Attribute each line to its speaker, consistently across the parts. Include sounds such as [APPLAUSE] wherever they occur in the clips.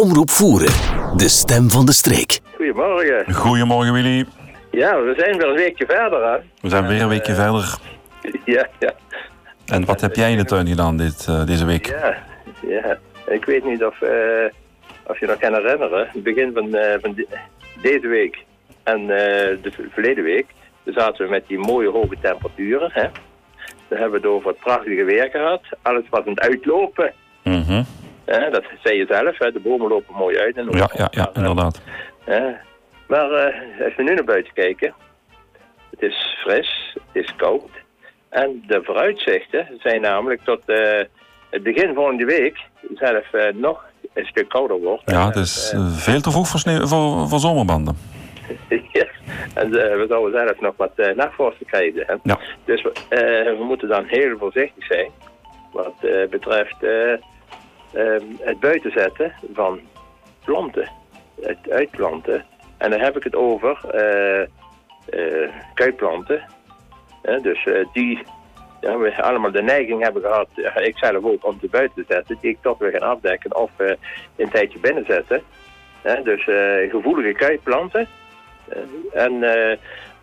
Speaker 1: Omroep Voeren, de stem van de streek.
Speaker 2: Goedemorgen.
Speaker 3: Goedemorgen Willy.
Speaker 2: Ja, we zijn weer een weekje verder, hè?
Speaker 3: We zijn weer een weekje verder. [LAUGHS]
Speaker 2: Ja, ja.
Speaker 3: En wat heb jij in de tuin gedaan dit, eh, deze week?
Speaker 2: Ja, ja. Ik weet niet of, eh, of je nog kan herinneren. Het begin van, eh, van de- deze week en eh, de verleden week. Toen zaten we met die mooie hoge temperaturen, hè? Dan hebben we het over het prachtige weer gehad. Alles was aan het uitlopen.
Speaker 3: Mhm.
Speaker 2: Hè? Dat zei je zelf, hè? De bomen lopen mooi uit. En
Speaker 3: Ja, ja, ja, inderdaad.
Speaker 2: Ja. Maar eh, als we nu naar buiten kijken, het is fris, het is koud. En de vooruitzichten zijn namelijk tot eh, het begin volgende week zelf eh, nog een stuk kouder wordt.
Speaker 3: Ja, het is veel te vroeg voor, sneeuw, voor, voor zomerbanden. [LAUGHS]
Speaker 2: Ja. En we zouden zelf nog wat uh, nachtvorsten krijgen. Hè?
Speaker 3: Ja.
Speaker 2: Dus we, we moeten dan heel voorzichtig zijn wat betreft eh, ehm, het buiten zetten van planten. Het uitplanten. En dan heb ik het over eh eh, kuitplanten. Dus eh, die ja, we allemaal de neiging hebben gehad, ik zelf ook, om te buiten te zetten, die ik toch weer gaan afdekken of een tijdje binnen zetten. Dus gevoelige kuitplanten. En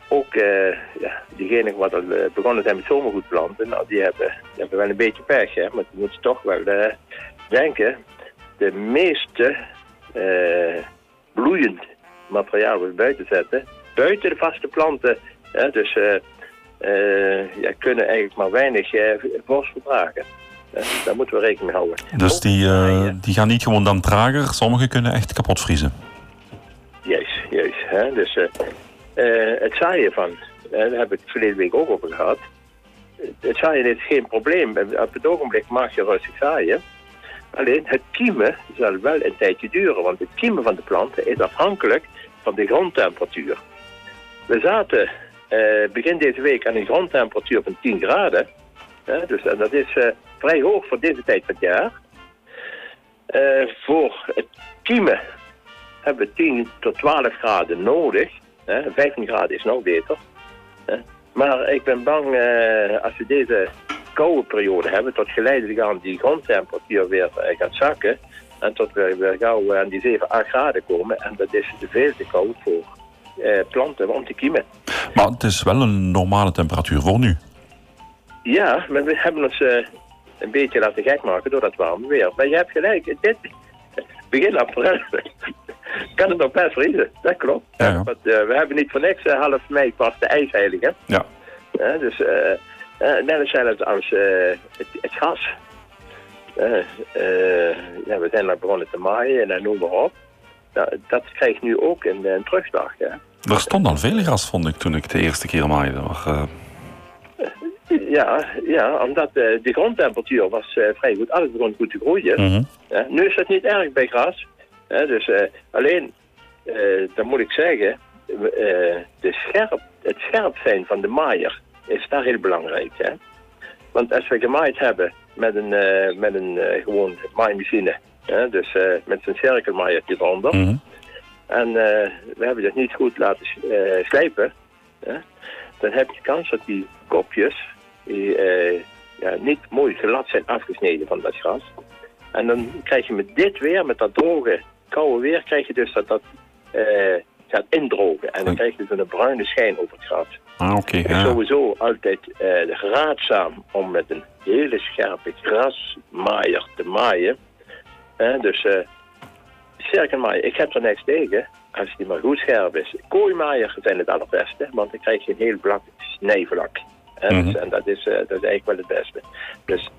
Speaker 2: ook eh ja, diegenen wat al begonnen zijn met zomergoed planten, nou, die, hebben, die wel een beetje pech. Hè, maar die moeten toch wel denken, de meeste eh, bloeiend materiaal wat we buiten zetten, buiten de vaste planten. Hè, dus ja, kunnen eigenlijk maar weinig vorst verdragen. Daar moeten we rekening mee houden.
Speaker 3: Dus die, die gaan niet gewoon dan trager. Sommige kunnen echt kapot vriezen.
Speaker 2: Juist, juist. Hè? Dus het zaaien van, daar heb ik het verleden week ook over gehad. Het zaaien is geen probleem. Op het ogenblik mag je rustig zaaien. Alleen het kiemen zal wel een tijdje duren, want het kiemen van de planten is afhankelijk van de grondtemperatuur. We zaten eh, begin deze week aan een grondtemperatuur van 10 graden. Hè? Dus en dat is eh, vrij hoog voor deze tijd van het jaar. Eh, voor het kiemen hebben we 10 tot 12 graden nodig. Hè? 15 graden is nog beter. Hè? Maar ik ben bang eh, als we deze koude periode hebben, tot geleidelijk aan die grondtemperatuur weer eh, gaat zakken. En tot we weer gauw aan die 7, 8 graden komen. En dat is veel te koud voor eh, planten om te kiemen.
Speaker 3: Maar het is wel een normale temperatuur voor nu.
Speaker 2: Ja, maar we hebben ons eh, een beetje laten gek maken door dat warme weer. Maar je hebt gelijk, dit [LAUGHS] begin april [LAUGHS] kan het nog best vriezen. Dat klopt.
Speaker 3: Ja, ja.
Speaker 2: Want, eh, we hebben niet voor niks eh, half mei pas de ijsheilige.
Speaker 3: Ja.
Speaker 2: Dus eh, eh, net als zelfs als het, het gas. Eh, eh, ja, we zijn nog begonnen te maaien en dan noem maar op. Nou, dat krijgt nu ook een, een terugslag. Ja.
Speaker 3: Er stond al veel gras, vond ik, toen ik de eerste keer maaide. Maar, eh,
Speaker 2: Ja, ja, omdat de grondtemperatuur was vrij goed. Alles begon goed te groeien.
Speaker 3: mhm.
Speaker 2: Ja, nu is dat niet erg bij gras. Ja, dus alleen, dan moet ik zeggen, de scherp, het scherp zijn van de maaier is daar heel belangrijk. Hè? Want als we gemaaid hebben met een, eh, met een eh, gewoon maaimachine, hè, dus eh, met zijn cirkelmaaiertje eronder,
Speaker 3: Mhm.
Speaker 2: en we hebben dat niet goed laten slijpen, hè, dan heb je kans dat die kopjes die, ja, niet mooi glad zijn afgesneden van dat gras. En dan krijg je met dit weer, met dat droge, koude weer, krijg je dus dat dat gaat indrogen. En dan krijg je dus een bruine schijn over het gras.
Speaker 3: Ah, oké.
Speaker 2: Het is
Speaker 3: ja.
Speaker 2: sowieso altijd eh, raadzaam om met een hele scherpe grasmaaier te maaien. Eh, dus eh cirkelmaaier, ik heb er niks tegen als die maar goed scherp is. Kooimaaier zijn het allerbeste, want dan krijg je een heel vlak snijvlak. Eh, dus-
Speaker 3: Mhm.
Speaker 2: en dat is, dat is eigenlijk wel het beste. Dus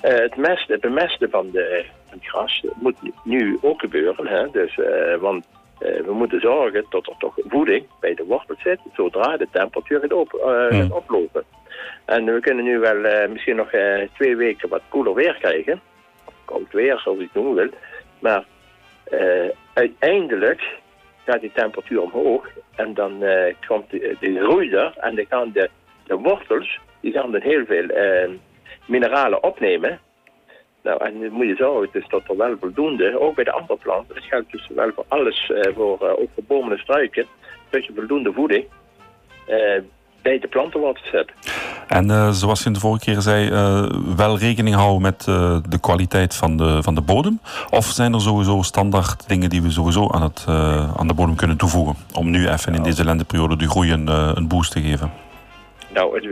Speaker 2: het, mest, het bemesten van, de, van het gras moet nu ook gebeuren. Hè? Dus, want we moeten zorgen dat er toch voeding bij de wortel zit, zodra de temperatuur gaat, op, eh, gaat
Speaker 3: Mm.
Speaker 2: oplopen. En we kunnen nu wel eh, misschien nog eh, twee weken wat koeler weer krijgen. Koud weer, zoals ik het noemen wil. Maar eh, uiteindelijk gaat die temperatuur omhoog. En dan eh, komt de, de groei er. En dan gaan de, de wortels, die gaan dan heel veel eh, mineralen opnemen. Nou, en moet je zorgen dus dat er wel voldoende, ook bij de andere planten, dat geldt dus wel voor alles, eh, voor, eh, ook voor bomen en struiken, dat je voldoende voeding eh, bij de plantenwater zetten.
Speaker 3: En uh, zoals je de vorige keer zei, uh, wel rekening houden met uh, de kwaliteit van de, van de bodem? Of zijn er sowieso standaard dingen die we sowieso aan, het, aan de bodem kunnen toevoegen? Om nu even in nou. deze lenteperiode die groei een, een boost te geven?
Speaker 2: Nou, het,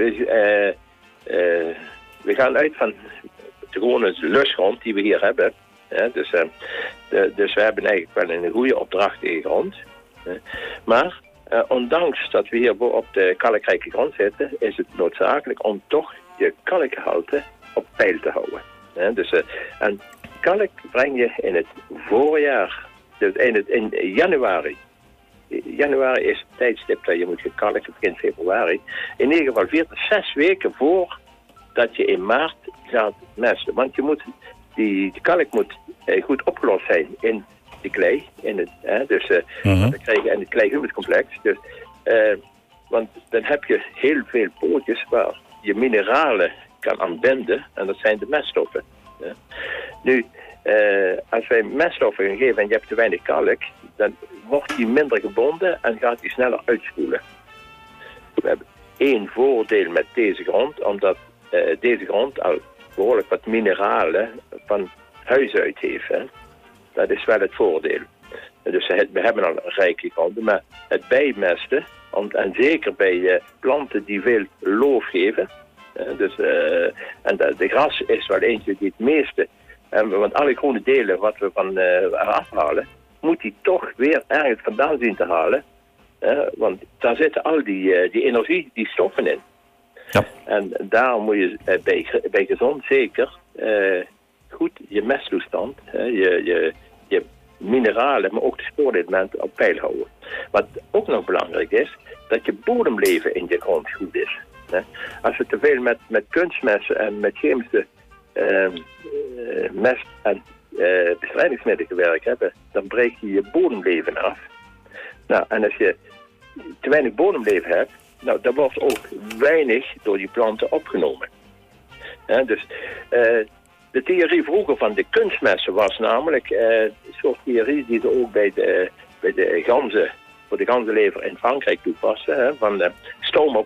Speaker 2: we gaan uit van de gewone lusgrond die we hier hebben. dus, de, dus we hebben eigenlijk wel een goede opdracht in grond. maar uh, ondanks dat we hier op de kalkrijke grond zitten, is het noodzakelijk om toch je kalkgehalte op peil te houden. dus, uh, en kalk breng je in het voorjaar, dus in, het, in januari. Januari is het tijdstip dat je moet gekalken, begin februari. In ieder geval vier tot zes weken voor dat je in maart gaat mesten. Want je moet, die, die kalk moet eh, goed opgelost zijn in de klei. In het, hè, dus, uh, mm dan krijg je, en het klei-humuscomplex. Dus, uh, want dan heb je heel veel pootjes waar je mineralen kan aanwenden. En dat zijn de meststoffen. Nu, uh, als wij meststoffen gaan geven en je hebt te weinig kalk, dan wordt die minder gebonden en gaat die sneller uitspoelen. We hebben één voordeel met deze grond, omdat uh, deze grond al behoorlijk wat mineralen van huis uit heeft. Hè. Dat is wel het voordeel. Dus we hebben al rijkelijk grond, maar het bijmesten, en zeker bij uh, planten die veel loof geven, dus, uh, en de, de, gras is wel eentje die het meeste, want alle groene delen wat we van eraf halen, moet die toch weer ergens vandaan zien te halen. want daar zitten al die, die energie, die stoffen in. En daarom moet je bij, bij gezond zeker goed je mesttoestand, je, je, je mineralen, maar ook de spoorelementen op peil houden. Wat ook nog belangrijk is, dat je bodemleven in je grond goed is. Als we te veel met, met kunstmessen en met chemische uh, mest en uh, bestrijdingsmiddelen gewerkt hebben, dan breek je je bodemleven af. Nou, en als je te weinig bodemleven hebt, nou, dan wordt ook weinig door die planten opgenomen. dus uh, de theorie vroeger van de kunstmessen was namelijk uh, een soort theorie die ze ook bij de, bij de ganzen, voor de ganzenlever in Frankrijk toepassen. Hè, van de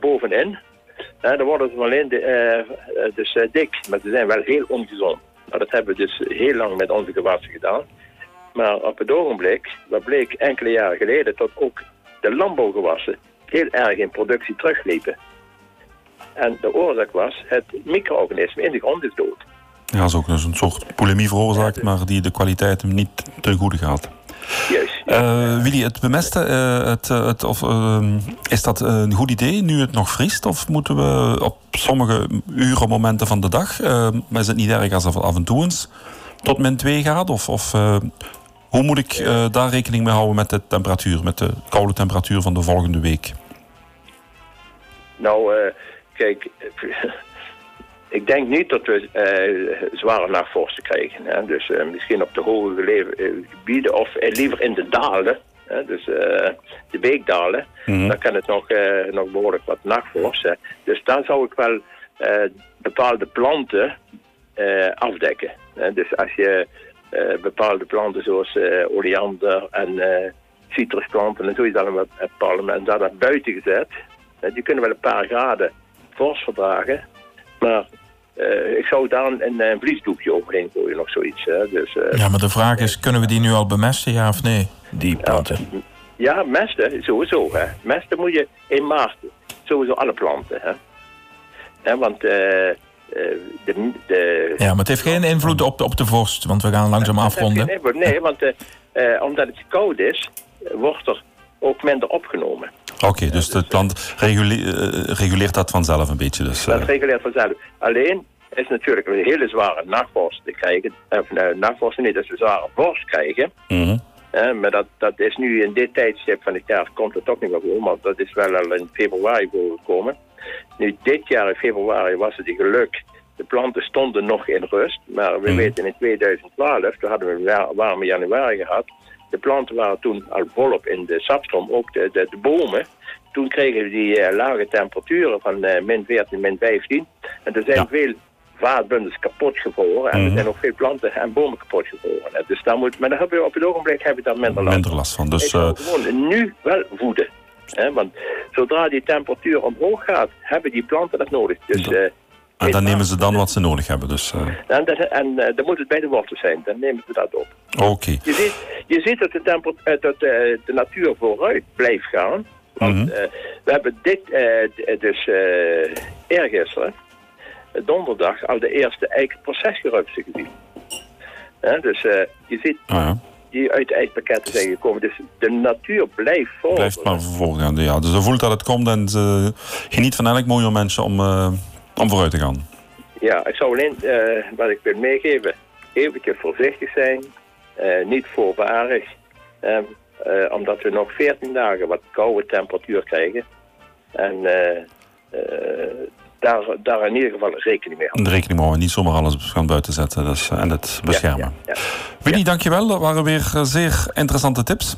Speaker 2: bovenin. Uh, dan worden ze alleen de, uh, dus dik, maar ze zijn wel heel ongezond. Nou, dat hebben we dus heel lang met onze gewassen gedaan. Maar op het ogenblik, wat bleek enkele jaren geleden, dat ook de landbouwgewassen heel erg in productie terugliepen. En de oorzaak was, het micro-organisme in de grond is dood.
Speaker 3: Ja, dat is ook een soort polemie veroorzaakt, maar die de kwaliteit hem niet ten goede gaat.
Speaker 2: Juist.
Speaker 3: Uh, Willy, het bemesten, uh, het, het, of, uh, is dat een goed idee nu het nog vriest? Of moeten we op sommige uren, momenten van de dag, maar is het niet erg als het af en toe eens tot min 2 gaat? Of, of hoe moet ik daar rekening mee houden met de temperatuur, met de koude temperatuur van de volgende week?
Speaker 2: Nou, kijk, [LAUGHS] ik denk niet dat we uh, zware nachtvorsten krijgen. Hè. Dus misschien op de hoge gelegen gebieden of liever in de dalen. Hè. Dus de beekdalen. Mm Dan kan het nog, nog behoorlijk wat nachtvorst. Dus daar zou ik wel bepaalde planten afdekken. Hè. Dus als je bepaalde planten zoals oleander en citrusplanten en zo is dan een parlement daar naar buiten gezet. die kunnen wel een paar graden vorst verdragen. Maar uh, ik zou daar een, een vliesdoekje overheen gooien, nog zoiets. Hè. Dus, uh,
Speaker 4: ja, maar de vraag is, kunnen we die nu al bemesten, ja of nee? Die planten.
Speaker 2: Ja, ja mesten, sowieso. Hè. Mesten moet je in maart, sowieso alle planten. Hè. want... Uh, de, de,
Speaker 4: ja, maar het heeft geen invloed op, op de vorst, want we gaan langzaam afronden.
Speaker 2: Nee, nee, want omdat het koud is, wordt er ook minder opgenomen.
Speaker 3: Oké, dus de plant reguleert, uh, reguleert dat vanzelf een beetje. Dus.
Speaker 2: Dat reguleert vanzelf. Alleen is natuurlijk een hele zware nachtvorst te krijgen. Of uh, nachtvorst niet, dat is een zware vorst krijgen. Mm -hmm. maar dat, dat is nu in dit tijdstip van het jaar komt het toch niet meer voor. Want dat is wel al in februari voorgekomen. Nu dit jaar in februari was het een geluk. De planten stonden nog in rust. Maar we mm weten in 2012, toen hadden we een warme januari gehad de planten waren toen al volop in de sapstroom, ook de, de, de bomen. Toen kregen we die uh, lage temperaturen van uh, min 14, min 15. En er zijn veel vaatbundels kapot gevroren. En er mhm. zijn ook veel planten en bomen kapot gevroren. Dus daar moet, maar dan op het ogenblik hebben we daar minder last
Speaker 3: Minder last van. Dus,
Speaker 2: uh, gewoon nu wel voeden. Hè, want zodra die temperatuur omhoog gaat, hebben die planten dat nodig. Dus, eh,
Speaker 3: En dan nemen ze dan wat ze nodig hebben. Dus, eh,
Speaker 2: en, dat, en eh, dan moet het bij de wortel zijn, dan nemen ze dat op.
Speaker 3: Oké.
Speaker 2: Je ziet, je ziet dat, de, temper, dat de natuur vooruit blijft gaan. Want
Speaker 3: Mhm.
Speaker 2: we hebben dit, dus eergisteren, donderdag, al de eerste eikenprocesgerupsen gezien. Dus je ziet
Speaker 3: Ah, ja.
Speaker 2: Die uit de eikpakketten zijn gekomen. Dus de natuur blijft voor.
Speaker 3: Blijft maar voorgaan. Ja. Dus ze voelt dat het komt en ze geniet van elk mooie momentje om, eh, om vooruit te gaan.
Speaker 2: Ja, ik zou alleen, eh, wat ik wil meegeven, eventjes voorzichtig zijn. eh, niet voorbarig. eh, eh, omdat we nog 14 dagen wat koude temperatuur krijgen. En eh, eh, daar, daar in ieder geval rekening mee houden.
Speaker 3: En rekening mee houden, niet zomaar alles gaan buiten zetten dus, en het beschermen.
Speaker 2: Ja, ja, ja.
Speaker 3: Winnie, dankjewel. Dat waren weer eh, zeer interessante tips.